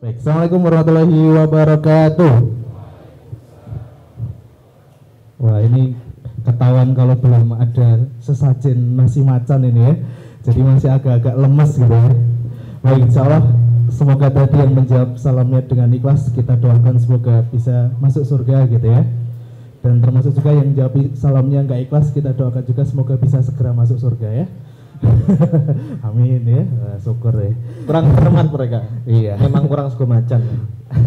Baik, Assalamualaikum warahmatullahi wabarakatuh. Wah ini ketahuan kalau belum ada sesajen nasi macan ini ya. Jadi masih agak-agak lemes gitu ya. Baik, insya Allah semoga tadi yang menjawab salamnya dengan ikhlas kita doakan semoga bisa masuk surga gitu ya. Dan termasuk juga yang jawab salamnya nggak ikhlas kita doakan juga semoga bisa segera masuk surga ya. Amin ya, Wah, syukur ya. Kurang cermat mereka. Iya. Memang kurang suku macan.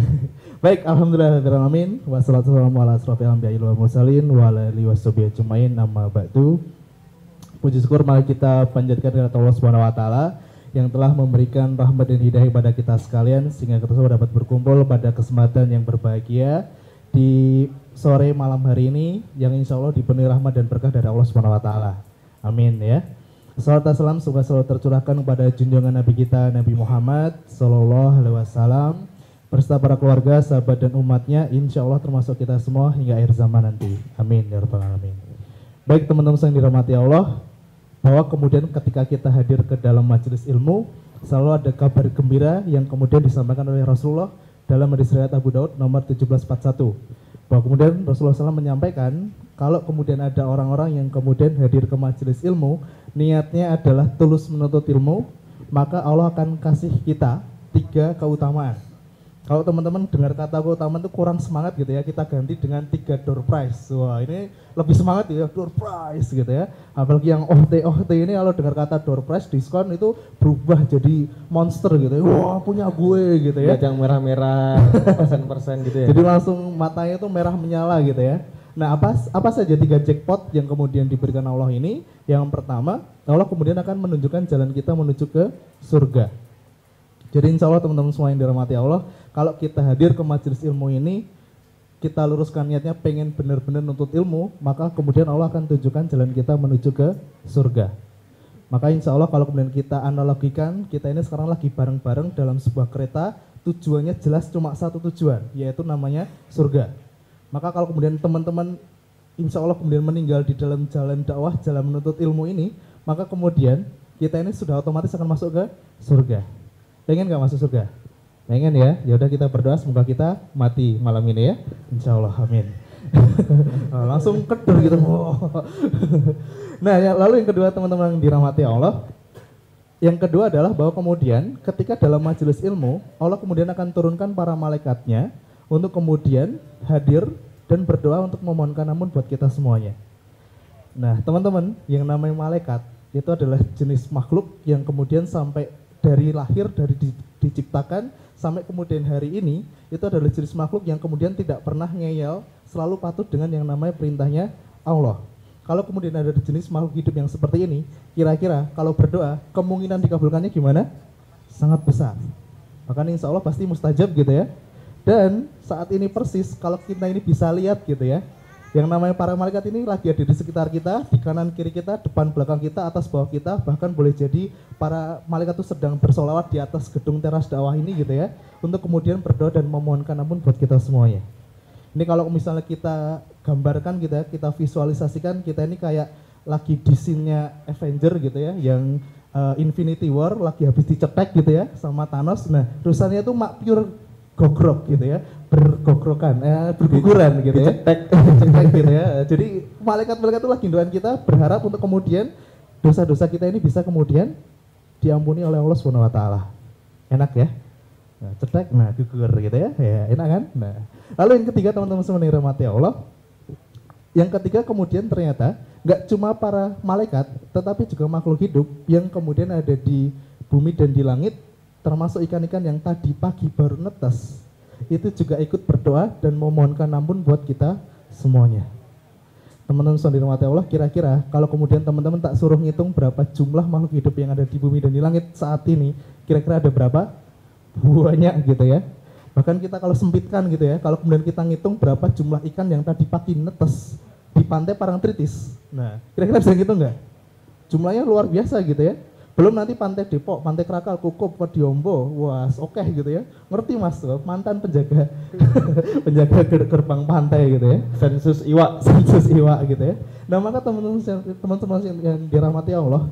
Baik, alhamdulillah alamin. Wassalatu wassalamu ala asrofil anbiya'i wal mursalin wa ala alihi washabihi ajmain amma ba'du. Puji syukur mari kita panjatkan kepada Allah Subhanahu wa taala yang telah memberikan rahmat dan hidayah kepada kita sekalian sehingga kita semua dapat berkumpul pada kesempatan yang berbahagia di sore malam hari ini yang insya Allah dipenuhi rahmat dan berkah dari Allah Subhanahu wa taala. Amin ya. Salam dan salam semoga selalu tercurahkan kepada junjungan Nabi kita Nabi Muhammad Sallallahu Alaihi Wasallam beserta para keluarga, sahabat dan umatnya, insya Allah termasuk kita semua hingga akhir zaman nanti. Amin ya rabbal alamin. Baik teman-teman yang dirahmati Allah, bahwa kemudian ketika kita hadir ke dalam majelis ilmu, selalu ada kabar gembira yang kemudian disampaikan oleh Rasulullah dalam hadis riwayat Abu Daud nomor 1741. Bahwa kemudian Rasulullah SAW menyampaikan kalau kemudian ada orang-orang yang kemudian hadir ke majelis ilmu, niatnya adalah tulus menuntut ilmu, maka Allah akan kasih kita tiga keutamaan. Kalau teman-teman dengar kata keutamaan itu kurang semangat gitu ya, kita ganti dengan tiga door prize. Wah ini lebih semangat ya, door prize gitu ya. Apalagi yang OT OT ini kalau dengar kata door prize diskon itu berubah jadi monster gitu ya. Wah punya gue gitu ya. Yang merah-merah, persen-persen gitu ya. Jadi langsung matanya itu merah menyala gitu ya. Nah, apa apa saja tiga jackpot yang kemudian diberikan Allah ini? Yang pertama, Allah kemudian akan menunjukkan jalan kita menuju ke surga. Jadi insya Allah teman-teman semua yang dirahmati Allah, kalau kita hadir ke majelis ilmu ini, kita luruskan niatnya pengen benar-benar nuntut ilmu, maka kemudian Allah akan tunjukkan jalan kita menuju ke surga. Maka insya Allah kalau kemudian kita analogikan, kita ini sekarang lagi bareng-bareng dalam sebuah kereta, tujuannya jelas cuma satu tujuan, yaitu namanya surga. Maka kalau kemudian teman-teman insya Allah kemudian meninggal di dalam jalan dakwah, jalan menuntut ilmu ini, maka kemudian kita ini sudah otomatis akan masuk ke surga. Pengen gak masuk surga? Pengen ya? Ya udah kita berdoa semoga kita mati malam ini ya. Insya Allah, amin. Langsung kedur gitu. nah, ya, lalu yang kedua teman-teman yang dirahmati Allah, yang kedua adalah bahwa kemudian ketika dalam majelis ilmu, Allah kemudian akan turunkan para malaikatnya untuk kemudian hadir dan berdoa untuk memohonkan ampun buat kita semuanya. Nah, teman-teman, yang namanya malaikat itu adalah jenis makhluk yang kemudian sampai dari lahir dari di, diciptakan sampai kemudian hari ini itu adalah jenis makhluk yang kemudian tidak pernah ngeyel selalu patuh dengan yang namanya perintahnya Allah. Kalau kemudian ada jenis makhluk hidup yang seperti ini kira-kira kalau berdoa kemungkinan dikabulkannya gimana? Sangat besar. Makanya insya Allah pasti mustajab gitu ya dan saat ini persis kalau kita ini bisa lihat gitu ya yang namanya para malaikat ini lagi ada di sekitar kita, di kanan kiri kita, depan belakang kita, atas bawah kita, bahkan boleh jadi para malaikat itu sedang bersolawat di atas gedung teras dakwah ini gitu ya, untuk kemudian berdoa dan memohonkan ampun buat kita semuanya. Ini kalau misalnya kita gambarkan kita, gitu kita visualisasikan kita ini kayak lagi di scene-nya Avenger gitu ya, yang uh, Infinity War lagi habis dicetek gitu ya sama Thanos. Nah, rusanya itu mak pure gogrok gitu ya bergogrokan eh, berguguran gitu ya. cetek gitu ya. Jadi malaikat-malaikat itu lagi doain kita berharap untuk kemudian dosa-dosa kita ini bisa kemudian diampuni oleh Allah Subhanahu wa taala. Enak ya? Nah, cetek nah gugur gitu ya. Ya enak kan? Nah. Lalu yang ketiga teman-teman semua yang rahmati Allah. Yang ketiga kemudian ternyata nggak cuma para malaikat tetapi juga makhluk hidup yang kemudian ada di bumi dan di langit termasuk ikan-ikan yang tadi pagi baru netes, itu juga ikut berdoa dan memohonkan ampun buat kita semuanya. Teman-teman sendiri mati Allah, kira-kira kalau kemudian teman-teman tak suruh ngitung berapa jumlah makhluk hidup yang ada di bumi dan di langit saat ini, kira-kira ada berapa? Banyak gitu ya. Bahkan kita kalau sempitkan gitu ya, kalau kemudian kita ngitung berapa jumlah ikan yang tadi pagi netes di pantai Parangtritis. Nah, kira-kira bisa ngitung nggak? Jumlahnya luar biasa gitu ya belum nanti Pantai Depok, Pantai Krakal, Kukup, Kodiombo, wah oke okay gitu ya. Ngerti mas, mantan penjaga penjaga gerbang pantai gitu ya. Sensus Iwa, sensus Iwa gitu ya. Nah maka teman-teman teman-teman yang dirahmati Allah,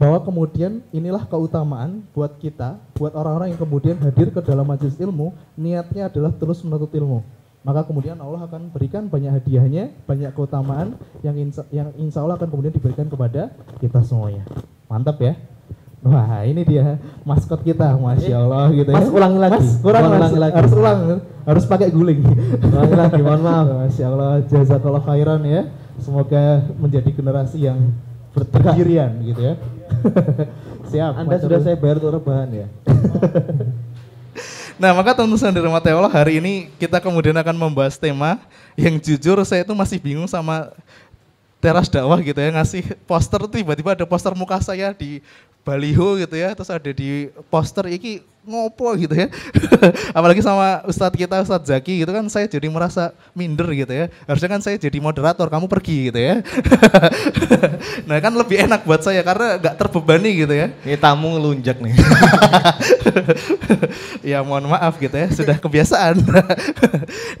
bahwa kemudian inilah keutamaan buat kita, buat orang-orang yang kemudian hadir ke dalam majelis ilmu, niatnya adalah terus menuntut ilmu. Maka kemudian Allah akan berikan banyak hadiahnya, banyak keutamaan yang insya, yang insya Allah akan kemudian diberikan kepada kita semuanya. Mantap ya. Wah ini dia maskot kita, masya Allah gitu ya. Mas ulangi lagi. Mas kurang Ulangi mas, lagi. harus ulang, harus pakai guling. Ulangi lagi, mohon maaf. Masya Allah, jazakallah khairan ya. Semoga menjadi generasi yang berdirian gitu ya. Siap. Anda sudah saya bayar untuk rebahan ya? Nah, maka teman-teman dari Rahmati Allah hari ini kita kemudian akan membahas tema yang jujur saya itu masih bingung sama teras dakwah gitu ya ngasih poster tiba-tiba ada poster muka saya di baliho gitu ya terus ada di poster iki ngopo? gitu ya. Apalagi sama Ustadz kita Ustadz Zaki gitu kan saya jadi merasa minder gitu ya. Harusnya kan saya jadi moderator kamu pergi gitu ya. Nah kan lebih enak buat saya karena nggak terbebani gitu ya. Ini tamu ngelunjak nih. ya mohon maaf gitu ya, sudah kebiasaan.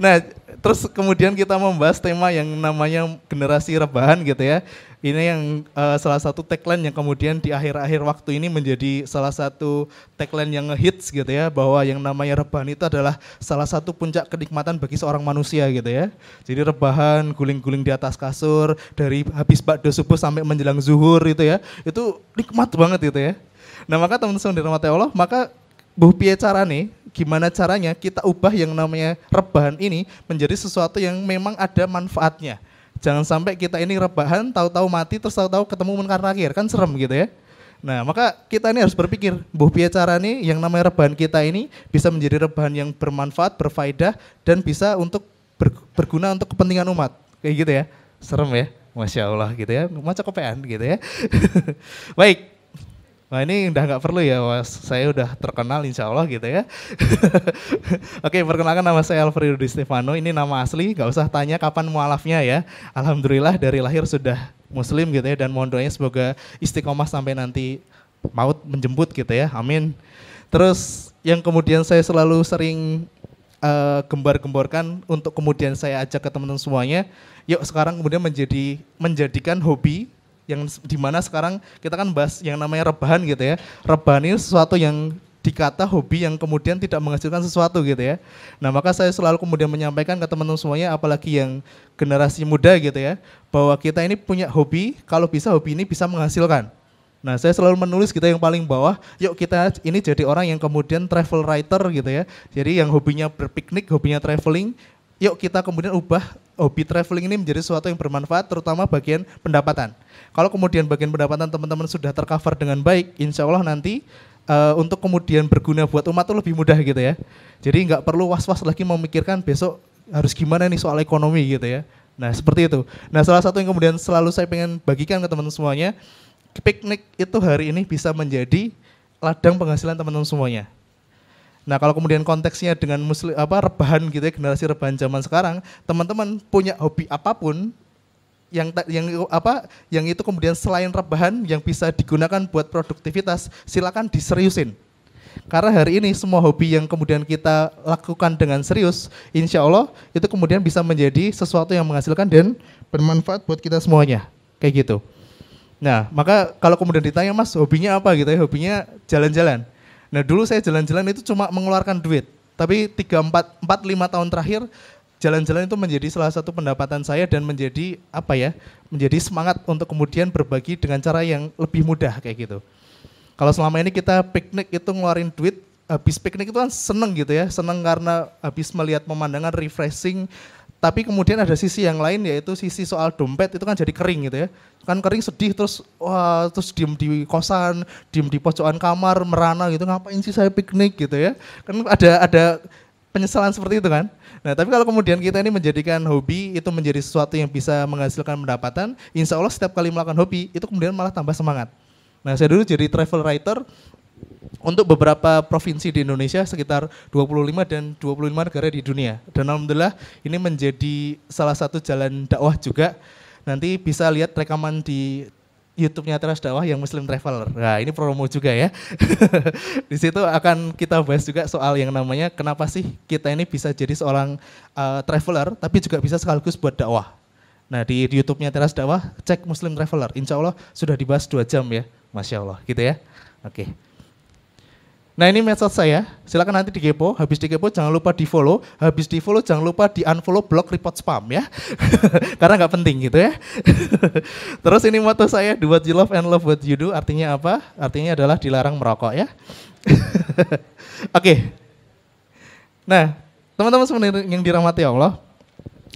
nah, terus kemudian kita membahas tema yang namanya generasi rebahan gitu ya. Ini yang eh, salah satu tagline yang kemudian di akhir-akhir waktu ini menjadi salah satu tagline yang ngehits gitu ya, bahwa yang namanya rebahan itu adalah salah satu puncak kenikmatan bagi seorang manusia gitu ya. Jadi rebahan, guling-guling di atas kasur, dari habis bakdo subuh sampai menjelang zuhur itu ya, itu nikmat banget gitu ya. Nah maka teman-teman di rahmati Allah, maka buh piye carane, gimana caranya kita ubah yang namanya rebahan ini menjadi sesuatu yang memang ada manfaatnya. Jangan sampai kita ini rebahan, tahu-tahu mati, terus tahu-tahu ketemu munkar nakir, kan serem gitu ya. Nah, maka kita ini harus berpikir, buh piye carane yang namanya rebahan kita ini bisa menjadi rebahan yang bermanfaat, berfaedah, dan bisa untuk ber- berguna untuk kepentingan umat. Kayak gitu ya. Serem ya. Masya Allah gitu ya. Macam kopean gitu ya. Baik, Wah ini udah nggak perlu ya, Wah, saya udah terkenal insya Allah gitu ya. Oke, perkenalkan nama saya Alfredo Di Stefano, ini nama asli, nggak usah tanya kapan mualafnya ya. Alhamdulillah dari lahir sudah muslim gitu ya, dan mohon doanya semoga istiqomah sampai nanti maut menjemput gitu ya, amin. Terus yang kemudian saya selalu sering eh, gembar-gemborkan untuk kemudian saya ajak ke teman-teman semuanya, yuk sekarang kemudian menjadi menjadikan hobi yang di mana sekarang kita kan bahas yang namanya rebahan gitu ya. Rebahan ini sesuatu yang dikata hobi yang kemudian tidak menghasilkan sesuatu gitu ya. Nah maka saya selalu kemudian menyampaikan ke teman-teman semuanya apalagi yang generasi muda gitu ya. Bahwa kita ini punya hobi, kalau bisa hobi ini bisa menghasilkan. Nah saya selalu menulis kita yang paling bawah, yuk kita ini jadi orang yang kemudian travel writer gitu ya. Jadi yang hobinya berpiknik, hobinya traveling, yuk kita kemudian ubah hobi traveling ini menjadi sesuatu yang bermanfaat terutama bagian pendapatan. Kalau kemudian bagian pendapatan teman-teman sudah tercover dengan baik, insya Allah nanti eh, untuk kemudian berguna buat umat itu lebih mudah gitu ya. Jadi nggak perlu was-was lagi memikirkan besok harus gimana nih soal ekonomi gitu ya. Nah seperti itu. Nah salah satu yang kemudian selalu saya pengen bagikan ke teman-teman semuanya, piknik itu hari ini bisa menjadi ladang penghasilan teman-teman semuanya. Nah, kalau kemudian konteksnya dengan muslim apa rebahan gitu ya, generasi rebahan zaman sekarang, teman-teman punya hobi apa pun yang yang apa yang itu kemudian selain rebahan yang bisa digunakan buat produktivitas, silakan diseriusin. Karena hari ini semua hobi yang kemudian kita lakukan dengan serius, insya Allah itu kemudian bisa menjadi sesuatu yang menghasilkan dan bermanfaat buat kita semuanya. Kayak gitu. Nah, maka kalau kemudian ditanya mas hobinya apa gitu ya, hobinya jalan-jalan. Nah dulu saya jalan-jalan itu cuma mengeluarkan duit. Tapi 3, 4, 4 5 tahun terakhir jalan-jalan itu menjadi salah satu pendapatan saya dan menjadi apa ya, menjadi semangat untuk kemudian berbagi dengan cara yang lebih mudah kayak gitu. Kalau selama ini kita piknik itu ngeluarin duit, habis piknik itu kan seneng gitu ya, seneng karena habis melihat pemandangan refreshing. Tapi kemudian ada sisi yang lain yaitu sisi soal dompet itu kan jadi kering gitu ya. Kan kering sedih terus wah terus diem di kosan, diem di pojokan kamar, merana gitu ngapain sih saya piknik gitu ya. Kan ada ada penyesalan seperti itu kan. Nah tapi kalau kemudian kita ini menjadikan hobi itu menjadi sesuatu yang bisa menghasilkan pendapatan, insya Allah setiap kali melakukan hobi itu kemudian malah tambah semangat. Nah saya dulu jadi travel writer untuk beberapa provinsi di Indonesia sekitar 25 dan 25 negara di dunia. Dan alhamdulillah ini menjadi salah satu jalan dakwah juga. Nanti bisa lihat rekaman di YouTube-nya Teras Dakwah yang Muslim Traveler. Nah, ini promo juga ya. di situ akan kita bahas juga soal yang namanya kenapa sih kita ini bisa jadi seorang uh, traveler tapi juga bisa sekaligus buat dakwah. Nah, di, di YouTube-nya Teras Dakwah cek Muslim Traveler. Insya Allah sudah dibahas dua jam ya Masya Allah, gitu ya. Oke. Nah ini medsos saya, silakan nanti dikepo, habis dikepo jangan lupa di follow, habis di follow jangan lupa di unfollow blog report spam ya, karena nggak penting gitu ya. Terus ini moto saya, do what you love and love what you do, artinya apa? Artinya adalah dilarang merokok ya. Oke, nah teman-teman sebenarnya yang dirahmati Allah,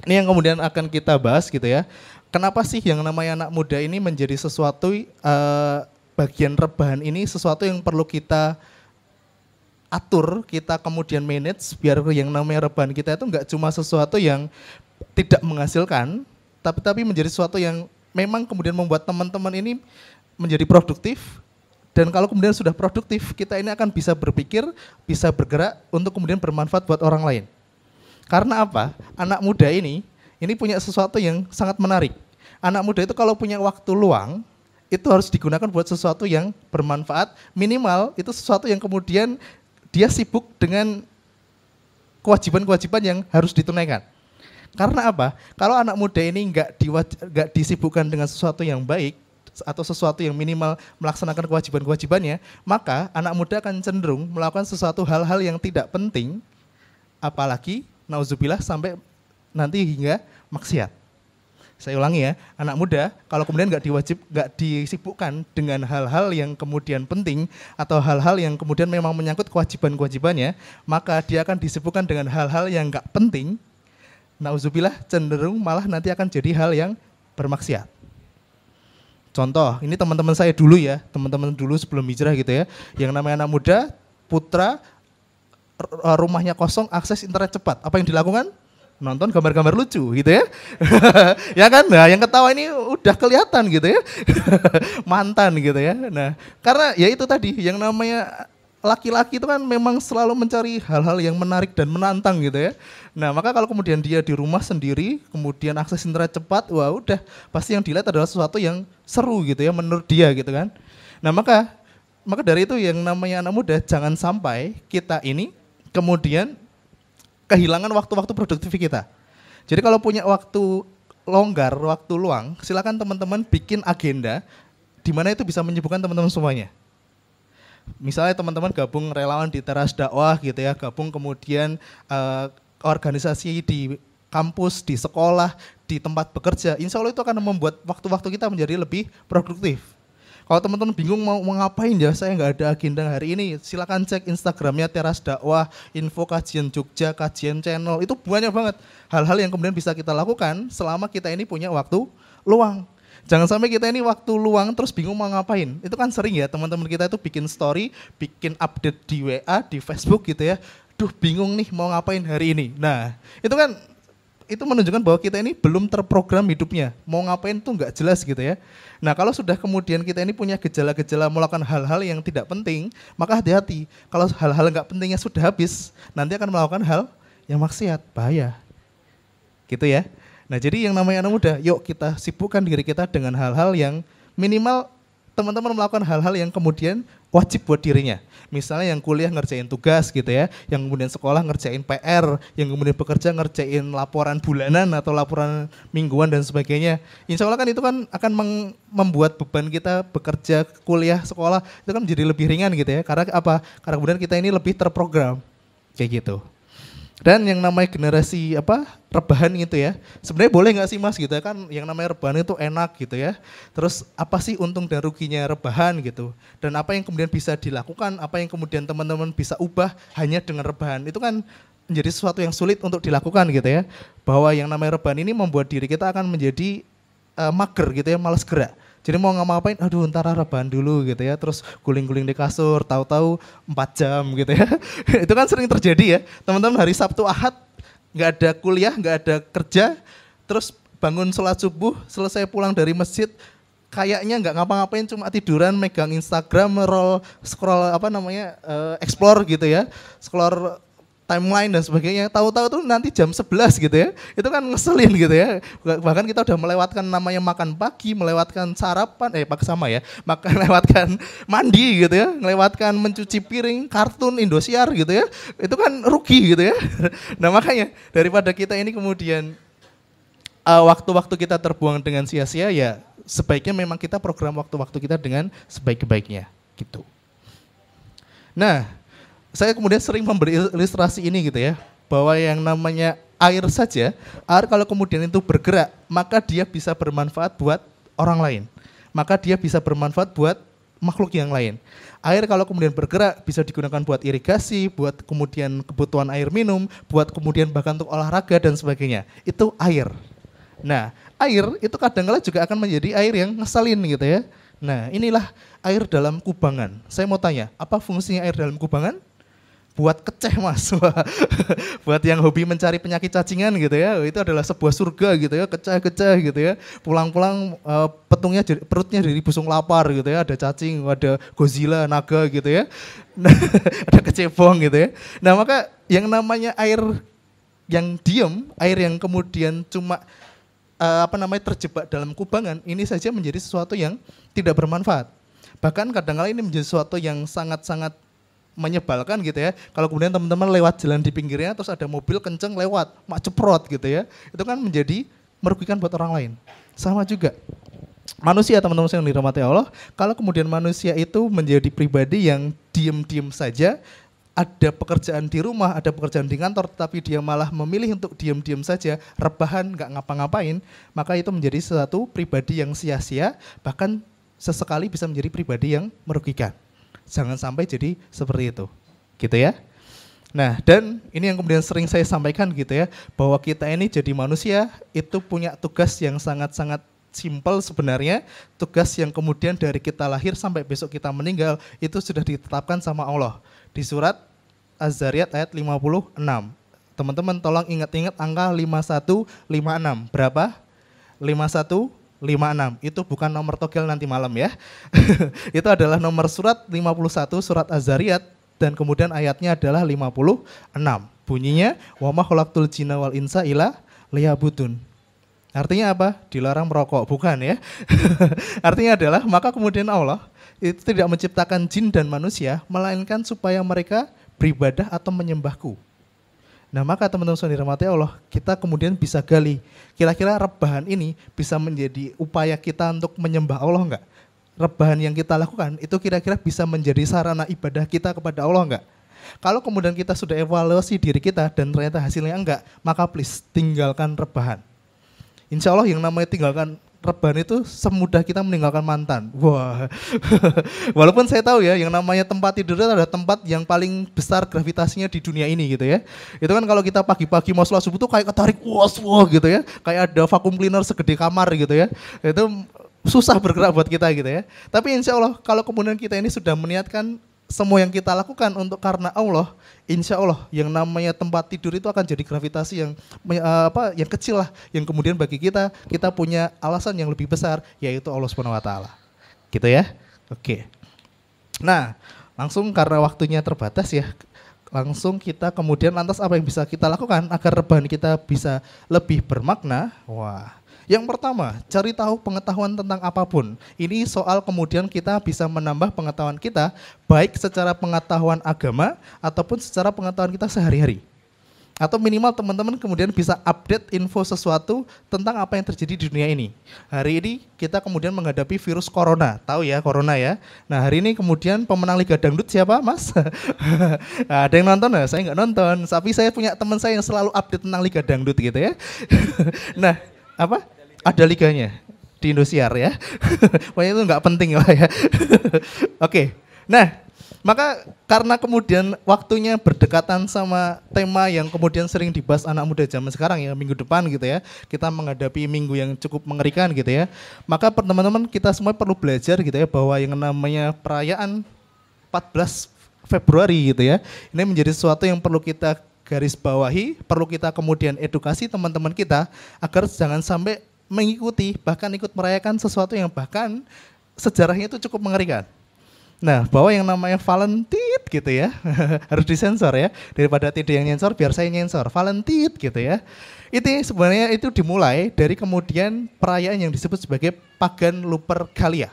ini yang kemudian akan kita bahas gitu ya. Kenapa sih yang namanya anak muda ini menjadi sesuatu uh, bagian rebahan ini sesuatu yang perlu kita atur, kita kemudian manage biar yang namanya rebahan kita itu enggak cuma sesuatu yang tidak menghasilkan, tapi tapi menjadi sesuatu yang memang kemudian membuat teman-teman ini menjadi produktif dan kalau kemudian sudah produktif, kita ini akan bisa berpikir, bisa bergerak untuk kemudian bermanfaat buat orang lain. Karena apa? Anak muda ini ini punya sesuatu yang sangat menarik. Anak muda itu kalau punya waktu luang, itu harus digunakan buat sesuatu yang bermanfaat, minimal itu sesuatu yang kemudian dia sibuk dengan kewajiban-kewajiban yang harus ditunaikan. Karena apa? Kalau anak muda ini nggak nggak disibukkan dengan sesuatu yang baik atau sesuatu yang minimal melaksanakan kewajiban-kewajibannya, maka anak muda akan cenderung melakukan sesuatu hal-hal yang tidak penting, apalagi nauzubillah sampai nanti hingga maksiat. Saya ulangi ya, anak muda kalau kemudian nggak diwajib, nggak disibukkan dengan hal-hal yang kemudian penting atau hal-hal yang kemudian memang menyangkut kewajiban-kewajibannya, maka dia akan disibukkan dengan hal-hal yang nggak penting. Nauzubillah cenderung malah nanti akan jadi hal yang bermaksiat. Contoh, ini teman-teman saya dulu ya, teman-teman dulu sebelum hijrah gitu ya, yang namanya anak muda, putra, rumahnya kosong, akses internet cepat. Apa yang dilakukan? Nonton gambar-gambar lucu gitu ya. ya kan? Nah, yang ketawa ini udah kelihatan gitu ya. Mantan gitu ya. Nah, karena ya itu tadi yang namanya laki-laki itu kan memang selalu mencari hal-hal yang menarik dan menantang gitu ya. Nah, maka kalau kemudian dia di rumah sendiri, kemudian akses internet cepat, wah udah pasti yang dilihat adalah sesuatu yang seru gitu ya menurut dia gitu kan. Nah, maka maka dari itu yang namanya anak muda jangan sampai kita ini kemudian kehilangan waktu-waktu produktif kita. Jadi kalau punya waktu longgar, waktu luang, silakan teman-teman bikin agenda di mana itu bisa menyibukkan teman-teman semuanya. Misalnya teman-teman gabung relawan di teras dakwah gitu ya, gabung kemudian uh, organisasi di kampus, di sekolah, di tempat bekerja, insya Allah itu akan membuat waktu-waktu kita menjadi lebih produktif. Kalau teman-teman bingung mau, ngapain ya, saya nggak ada agenda hari ini, silakan cek Instagramnya Teras Dakwah, info kajian Jogja, kajian channel, itu banyak banget hal-hal yang kemudian bisa kita lakukan selama kita ini punya waktu luang. Jangan sampai kita ini waktu luang terus bingung mau ngapain. Itu kan sering ya teman-teman kita itu bikin story, bikin update di WA, di Facebook gitu ya. Duh bingung nih mau ngapain hari ini. Nah itu kan itu menunjukkan bahwa kita ini belum terprogram hidupnya. Mau ngapain tuh nggak jelas gitu ya. Nah kalau sudah kemudian kita ini punya gejala-gejala melakukan hal-hal yang tidak penting, maka hati-hati. Kalau hal-hal nggak pentingnya sudah habis, nanti akan melakukan hal yang maksiat, bahaya. Gitu ya. Nah jadi yang namanya anak muda, yuk kita sibukkan diri kita dengan hal-hal yang minimal teman-teman melakukan hal-hal yang kemudian wajib buat dirinya. Misalnya yang kuliah ngerjain tugas gitu ya, yang kemudian sekolah ngerjain PR, yang kemudian bekerja ngerjain laporan bulanan atau laporan mingguan dan sebagainya. Insya Allah kan itu kan akan membuat beban kita bekerja, kuliah, sekolah itu kan menjadi lebih ringan gitu ya. Karena apa? Karena kemudian kita ini lebih terprogram kayak gitu. Dan yang namanya generasi apa rebahan gitu ya, sebenarnya boleh nggak sih mas gitu ya kan yang namanya rebahan itu enak gitu ya. Terus apa sih untung dan ruginya rebahan gitu? Dan apa yang kemudian bisa dilakukan, apa yang kemudian teman-teman bisa ubah hanya dengan rebahan itu kan menjadi sesuatu yang sulit untuk dilakukan gitu ya. Bahwa yang namanya rebahan ini membuat diri kita akan menjadi uh, mager gitu ya, malas gerak. Jadi mau nggak ngapain, aduh ntar rebahan dulu gitu ya, terus guling-guling di kasur, tahu-tahu 4 jam gitu ya. itu kan sering terjadi ya, teman-teman hari Sabtu Ahad nggak ada kuliah, nggak ada kerja, terus bangun sholat subuh, selesai pulang dari masjid, kayaknya nggak ngapa-ngapain cuma tiduran megang Instagram roll scroll apa namanya uh, explore gitu ya. Scroll timeline dan sebagainya. Tahu-tahu tuh nanti jam 11 gitu ya. Itu kan ngeselin gitu ya. Bahkan kita udah melewatkan namanya makan pagi melewatkan sarapan eh pak sama ya. Makan melewatkan mandi gitu ya. Melewatkan mencuci piring kartun Indosiar gitu ya. Itu kan rugi gitu ya. Nah makanya daripada kita ini kemudian waktu uh, waktu-waktu kita terbuang dengan sia-sia ya sebaiknya memang kita program waktu-waktu kita dengan sebaik-baiknya. Gitu. Nah, saya kemudian sering memberi ilustrasi ini gitu ya, bahwa yang namanya air saja, air kalau kemudian itu bergerak, maka dia bisa bermanfaat buat orang lain. Maka dia bisa bermanfaat buat makhluk yang lain. Air kalau kemudian bergerak bisa digunakan buat irigasi, buat kemudian kebutuhan air minum, buat kemudian bahkan untuk olahraga dan sebagainya. Itu air. Nah, air itu kadang-kala juga akan menjadi air yang ngesalin gitu ya. Nah, inilah air dalam kubangan. Saya mau tanya, apa fungsinya air dalam kubangan? Buat keceh mas. Buat yang hobi mencari penyakit cacingan gitu ya. Itu adalah sebuah surga gitu ya. Keceh-keceh gitu ya. Pulang-pulang uh, petungnya perutnya jadi busung lapar gitu ya. Ada cacing ada Godzilla naga gitu ya. Nah, ada kecebong gitu ya. Nah maka yang namanya air yang diem air yang kemudian cuma uh, apa namanya terjebak dalam kubangan ini saja menjadi sesuatu yang tidak bermanfaat. Bahkan kadang-kala ini menjadi sesuatu yang sangat-sangat menyebalkan gitu ya. Kalau kemudian teman-teman lewat jalan di pinggirnya terus ada mobil kenceng lewat, mak ceprot gitu ya. Itu kan menjadi merugikan buat orang lain. Sama juga. Manusia teman-teman yang dirahmati Allah, kalau kemudian manusia itu menjadi pribadi yang diem-diem saja, ada pekerjaan di rumah, ada pekerjaan di kantor, tapi dia malah memilih untuk diem-diem saja, rebahan, nggak ngapa-ngapain, maka itu menjadi satu pribadi yang sia-sia, bahkan sesekali bisa menjadi pribadi yang merugikan. Jangan sampai jadi seperti itu. Gitu ya. Nah, dan ini yang kemudian sering saya sampaikan gitu ya, bahwa kita ini jadi manusia itu punya tugas yang sangat-sangat simpel sebenarnya, tugas yang kemudian dari kita lahir sampai besok kita meninggal itu sudah ditetapkan sama Allah. Di surat Az-Zariyat ayat 56. Teman-teman tolong ingat-ingat angka 5156. Berapa? 51 56 itu bukan nomor togel nanti malam ya. itu adalah nomor surat 51 surat Az-Zariyat dan kemudian ayatnya adalah 56. Bunyinya wa ma khalaqtul jinna wal insa ila liyabudun. Artinya apa? Dilarang merokok, bukan ya? Artinya adalah maka kemudian Allah itu tidak menciptakan jin dan manusia melainkan supaya mereka beribadah atau menyembahku. Nah maka teman-teman yang dirahmati Allah, kita kemudian bisa gali, kira-kira rebahan ini bisa menjadi upaya kita untuk menyembah Allah enggak? Rebahan yang kita lakukan itu kira-kira bisa menjadi sarana ibadah kita kepada Allah enggak? Kalau kemudian kita sudah evaluasi diri kita dan ternyata hasilnya enggak, maka please tinggalkan rebahan. Insya Allah yang namanya tinggalkan rebahan itu semudah kita meninggalkan mantan. Wah, walaupun saya tahu ya, yang namanya tempat tidur itu adalah tempat yang paling besar gravitasinya di dunia ini gitu ya. Itu kan kalau kita pagi-pagi mau sholat subuh tuh kayak ketarik was wah gitu ya, kayak ada vakum cleaner segede kamar gitu ya. Itu susah bergerak buat kita gitu ya. Tapi insya Allah kalau kemudian kita ini sudah meniatkan semua yang kita lakukan untuk karena Allah, insya Allah yang namanya tempat tidur itu akan jadi gravitasi yang uh, apa yang kecil lah, yang kemudian bagi kita kita punya alasan yang lebih besar yaitu Allah Subhanahu Wa Taala, gitu ya. Oke. Nah, langsung karena waktunya terbatas ya, langsung kita kemudian lantas apa yang bisa kita lakukan agar rebahan kita bisa lebih bermakna? Wah, yang pertama, cari tahu pengetahuan tentang apa pun. Ini soal kemudian kita bisa menambah pengetahuan kita, baik secara pengetahuan agama ataupun secara pengetahuan kita sehari-hari. Atau minimal teman-teman kemudian bisa update info sesuatu tentang apa yang terjadi di dunia ini. Hari ini kita kemudian menghadapi virus corona, tahu ya corona ya. Nah hari ini kemudian pemenang Liga Dangdut siapa mas? nah, ada yang nonton ya? Saya nggak nonton, tapi saya punya teman saya yang selalu update tentang Liga Dangdut gitu ya. nah apa? Ada liganya di Indosiar ya. Pokoknya itu nggak penting lah ya. Oke. Nah, maka karena kemudian waktunya berdekatan sama tema yang kemudian sering dibahas anak muda zaman sekarang ya minggu depan gitu ya. Kita menghadapi minggu yang cukup mengerikan gitu ya. Maka teman-teman kita semua perlu belajar gitu ya bahwa yang namanya perayaan 14 Februari gitu ya. Ini menjadi sesuatu yang perlu kita garis bawahi, perlu kita kemudian edukasi teman-teman kita agar jangan sampai mengikuti bahkan ikut merayakan sesuatu yang bahkan sejarahnya itu cukup mengerikan. Nah, bahwa yang namanya Valentit gitu ya, harus disensor ya, daripada tidak yang nyensor, biar saya nyensor, Valentit gitu ya. Itu sebenarnya itu dimulai dari kemudian perayaan yang disebut sebagai Pagan Lupercalia.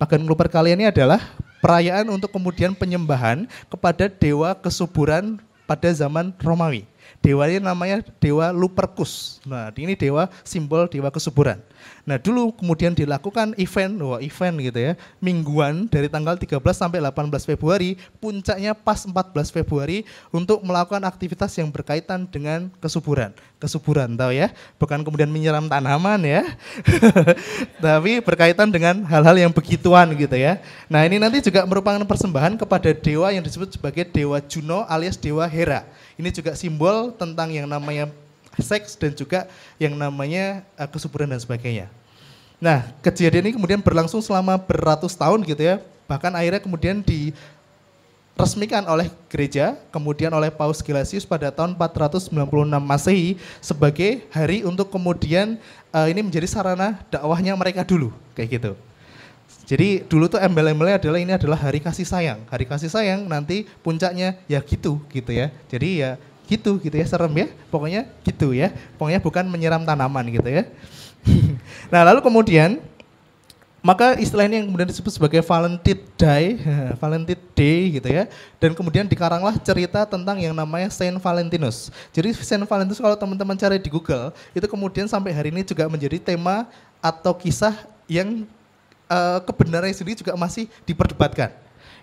Pagan Lupercalia ini adalah perayaan untuk kemudian penyembahan kepada dewa kesuburan pada zaman Romawi. Dewanya namanya dewa Lupercus. Nah, ini dewa simbol dewa kesuburan. Nah, dulu kemudian dilakukan event, wah event gitu ya, mingguan dari tanggal 13 sampai 18 Februari, puncaknya pas 14 Februari untuk melakukan aktivitas yang berkaitan dengan kesuburan. Kesuburan tahu ya, bukan kemudian menyiram tanaman ya. Tapi berkaitan dengan hal-hal yang begituan gitu ya. Nah, ini nanti juga merupakan persembahan kepada dewa yang disebut sebagai dewa Juno alias dewa Hera. Ini juga simbol tentang yang namanya seks dan juga yang namanya uh, kesuburan dan sebagainya. Nah, kejadian ini kemudian berlangsung selama beratus tahun gitu ya. Bahkan akhirnya kemudian diresmikan oleh gereja, kemudian oleh Paus Gelasius pada tahun 496 Masehi sebagai hari untuk kemudian uh, ini menjadi sarana dakwahnya mereka dulu, kayak gitu. Jadi dulu tuh embel-embelnya adalah ini adalah hari kasih sayang. Hari kasih sayang nanti puncaknya ya gitu gitu ya. Jadi ya gitu gitu ya serem ya pokoknya gitu ya pokoknya bukan menyiram tanaman gitu ya nah lalu kemudian maka istilah ini yang kemudian disebut sebagai Valentine Day, Valentine Day gitu ya. Dan kemudian dikaranglah cerita tentang yang namanya Saint Valentinus. Jadi Saint Valentinus kalau teman-teman cari di Google, itu kemudian sampai hari ini juga menjadi tema atau kisah yang uh, kebenarannya sendiri juga masih diperdebatkan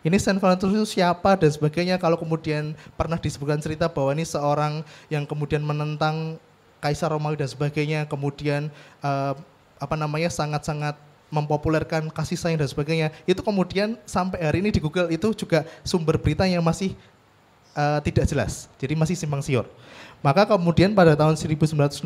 ini Saint Valentinus itu siapa dan sebagainya. Kalau kemudian pernah disebutkan cerita bahwa ini seorang yang kemudian menentang Kaisar Romawi dan sebagainya, kemudian uh, apa namanya sangat-sangat mempopulerkan kasih sayang dan sebagainya. Itu kemudian sampai hari ini di Google itu juga sumber berita yang masih uh, tidak jelas. Jadi masih simpang siur. Maka kemudian pada tahun 1969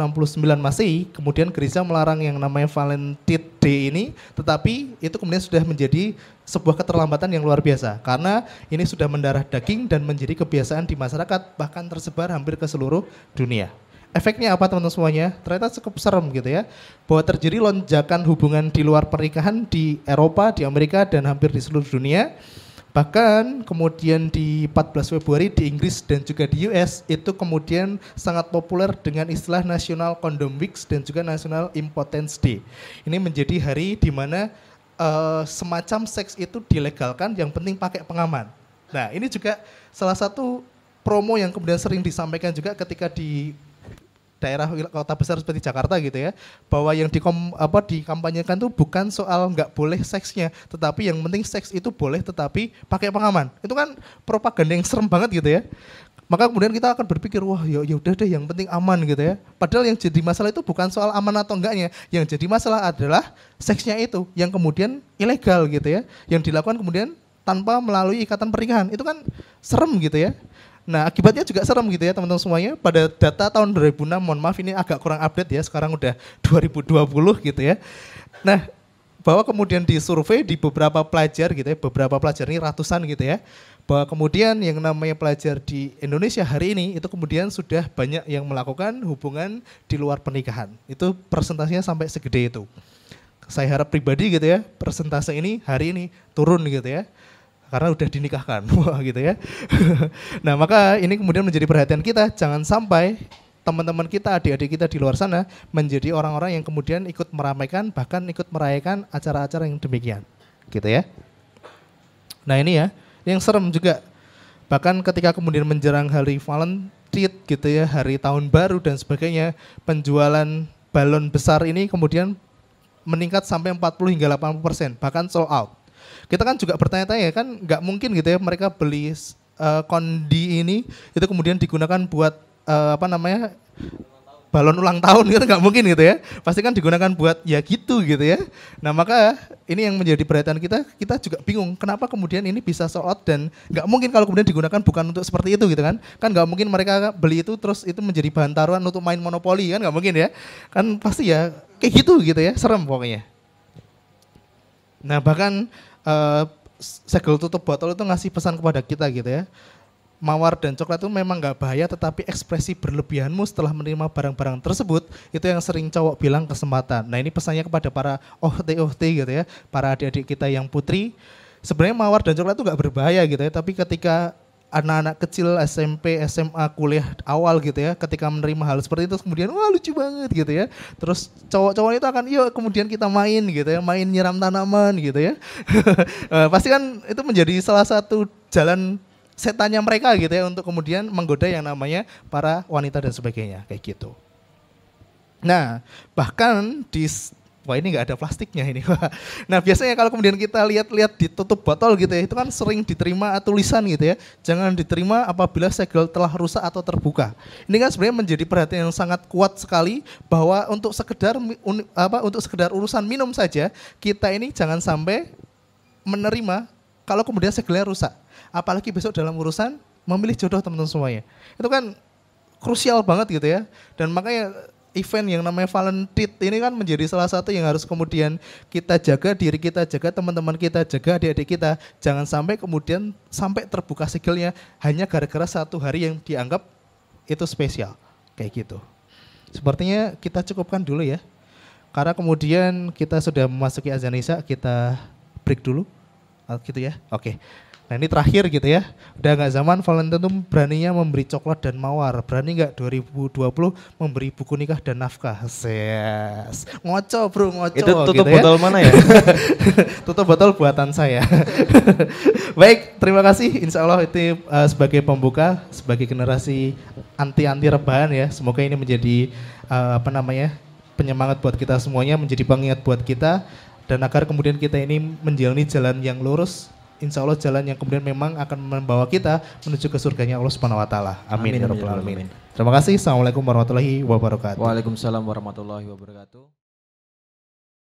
Masehi, kemudian gereja melarang yang namanya Valentine Day ini, tetapi itu kemudian sudah menjadi sebuah keterlambatan yang luar biasa karena ini sudah mendarah daging dan menjadi kebiasaan di masyarakat bahkan tersebar hampir ke seluruh dunia. Efeknya apa teman-teman semuanya? Ternyata cukup serem gitu ya. Bahwa terjadi lonjakan hubungan di luar pernikahan di Eropa, di Amerika dan hampir di seluruh dunia Bahkan kemudian di 14 Februari di Inggris dan juga di US itu kemudian sangat populer dengan istilah National Condom Weeks dan juga National Impotence Day. Ini menjadi hari di mana uh, semacam seks itu dilegalkan, yang penting pakai pengaman. Nah ini juga salah satu promo yang kemudian sering disampaikan juga ketika di daerah kota besar seperti Jakarta gitu ya bahwa yang dikom, apa dikampanyekan tuh bukan soal nggak boleh seksnya tetapi yang penting seks itu boleh tetapi pakai pengaman. Itu kan propaganda yang serem banget gitu ya. Maka kemudian kita akan berpikir wah ya ya udah deh yang penting aman gitu ya. Padahal yang jadi masalah itu bukan soal aman atau enggaknya. Yang jadi masalah adalah seksnya itu yang kemudian ilegal gitu ya. Yang dilakukan kemudian tanpa melalui ikatan pernikahan. Itu kan serem gitu ya Nah akibatnya juga serem gitu ya teman-teman semuanya. Pada data tahun 2006, mohon maaf ini agak kurang update ya, sekarang udah 2020 gitu ya. Nah bahwa kemudian disurvei di beberapa pelajar gitu ya, beberapa pelajar ini ratusan gitu ya, bahwa kemudian yang namanya pelajar di Indonesia hari ini itu kemudian sudah banyak yang melakukan hubungan di luar pernikahan. Itu persentasenya sampai segede itu. Saya harap pribadi gitu ya, persentase ini hari ini turun gitu ya karena udah dinikahkan. Wah gitu ya. nah maka ini kemudian menjadi perhatian kita, jangan sampai teman-teman kita, adik-adik kita di luar sana menjadi orang-orang yang kemudian ikut meramaikan, bahkan ikut merayakan acara-acara yang demikian. Gitu ya. Nah ini ya, yang serem juga. Bahkan ketika kemudian menjerang hari Valentine gitu ya, hari tahun baru dan sebagainya, penjualan balon besar ini kemudian meningkat sampai 40 hingga 80 persen, bahkan sold out kita kan juga bertanya-tanya kan nggak mungkin gitu ya mereka beli uh, kondi ini itu kemudian digunakan buat uh, apa namanya balon ulang tahun gitu nggak mungkin gitu ya. Pasti kan digunakan buat ya gitu gitu ya. Nah maka ini yang menjadi perhatian kita kita juga bingung kenapa kemudian ini bisa sold dan nggak mungkin kalau kemudian digunakan bukan untuk seperti itu gitu kan. Kan nggak mungkin mereka beli itu terus itu menjadi bahan taruhan untuk main monopoli kan nggak mungkin ya. Kan pasti ya kayak gitu gitu ya serem pokoknya. Nah bahkan uh, segel tutup botol itu ngasih pesan kepada kita gitu ya. Mawar dan coklat itu memang nggak bahaya, tetapi ekspresi berlebihanmu setelah menerima barang-barang tersebut itu yang sering cowok bilang kesempatan. Nah ini pesannya kepada para OHT-OHT gitu ya, para adik-adik kita yang putri. Sebenarnya mawar dan coklat itu nggak berbahaya gitu ya, tapi ketika anak-anak kecil SMP, SMA, kuliah awal gitu ya, ketika menerima hal seperti itu kemudian wah lucu banget gitu ya. Terus cowok-cowok itu akan yuk kemudian kita main gitu ya, main nyiram tanaman gitu ya. Eh, pasti kan itu menjadi salah satu jalan setannya mereka gitu ya untuk kemudian menggoda yang namanya para wanita dan sebagainya kayak gitu. Nah, bahkan di Wah ini nggak ada plastiknya ini. nah biasanya kalau kemudian kita lihat-lihat ditutup botol gitu ya, itu kan sering diterima tulisan gitu ya. Jangan diterima apabila segel telah rusak atau terbuka. Ini kan sebenarnya menjadi perhatian yang sangat kuat sekali bahwa untuk sekedar apa untuk sekedar urusan minum saja kita ini jangan sampai menerima kalau kemudian segelnya rusak. Apalagi besok dalam urusan memilih jodoh teman-teman semuanya. Itu kan krusial banget gitu ya. Dan makanya event yang namanya Valentine ini kan menjadi salah satu yang harus kemudian kita jaga diri kita jaga teman-teman kita jaga adik-adik kita. Jangan sampai kemudian sampai terbuka segelnya hanya gara-gara satu hari yang dianggap itu spesial. Kayak gitu. Sepertinya kita cukupkan dulu ya. Karena kemudian kita sudah memasuki azan isya kita break dulu. Gitu ya. Oke Nah ini terakhir gitu ya, udah nggak zaman Valentine tuh beraninya memberi coklat dan mawar, berani nggak 2020 memberi buku nikah dan nafkah? Yes. Ngoco bro, ngoco. Itu tutup gitu botol ya. mana ya? tutup botol buatan saya. Baik, terima kasih. Insya Allah itu uh, sebagai pembuka, sebagai generasi anti-anti rebahan ya. Semoga ini menjadi uh, apa namanya penyemangat buat kita semuanya, menjadi pengingat buat kita dan agar kemudian kita ini menjalani jalan yang lurus insya Allah jalan yang kemudian memang akan membawa kita menuju ke surganya Allah Subhanahu Wa Taala. Amin, amin ya Rabbal Alamin. Terima kasih. Assalamualaikum warahmatullahi wabarakatuh. Waalaikumsalam warahmatullahi wabarakatuh.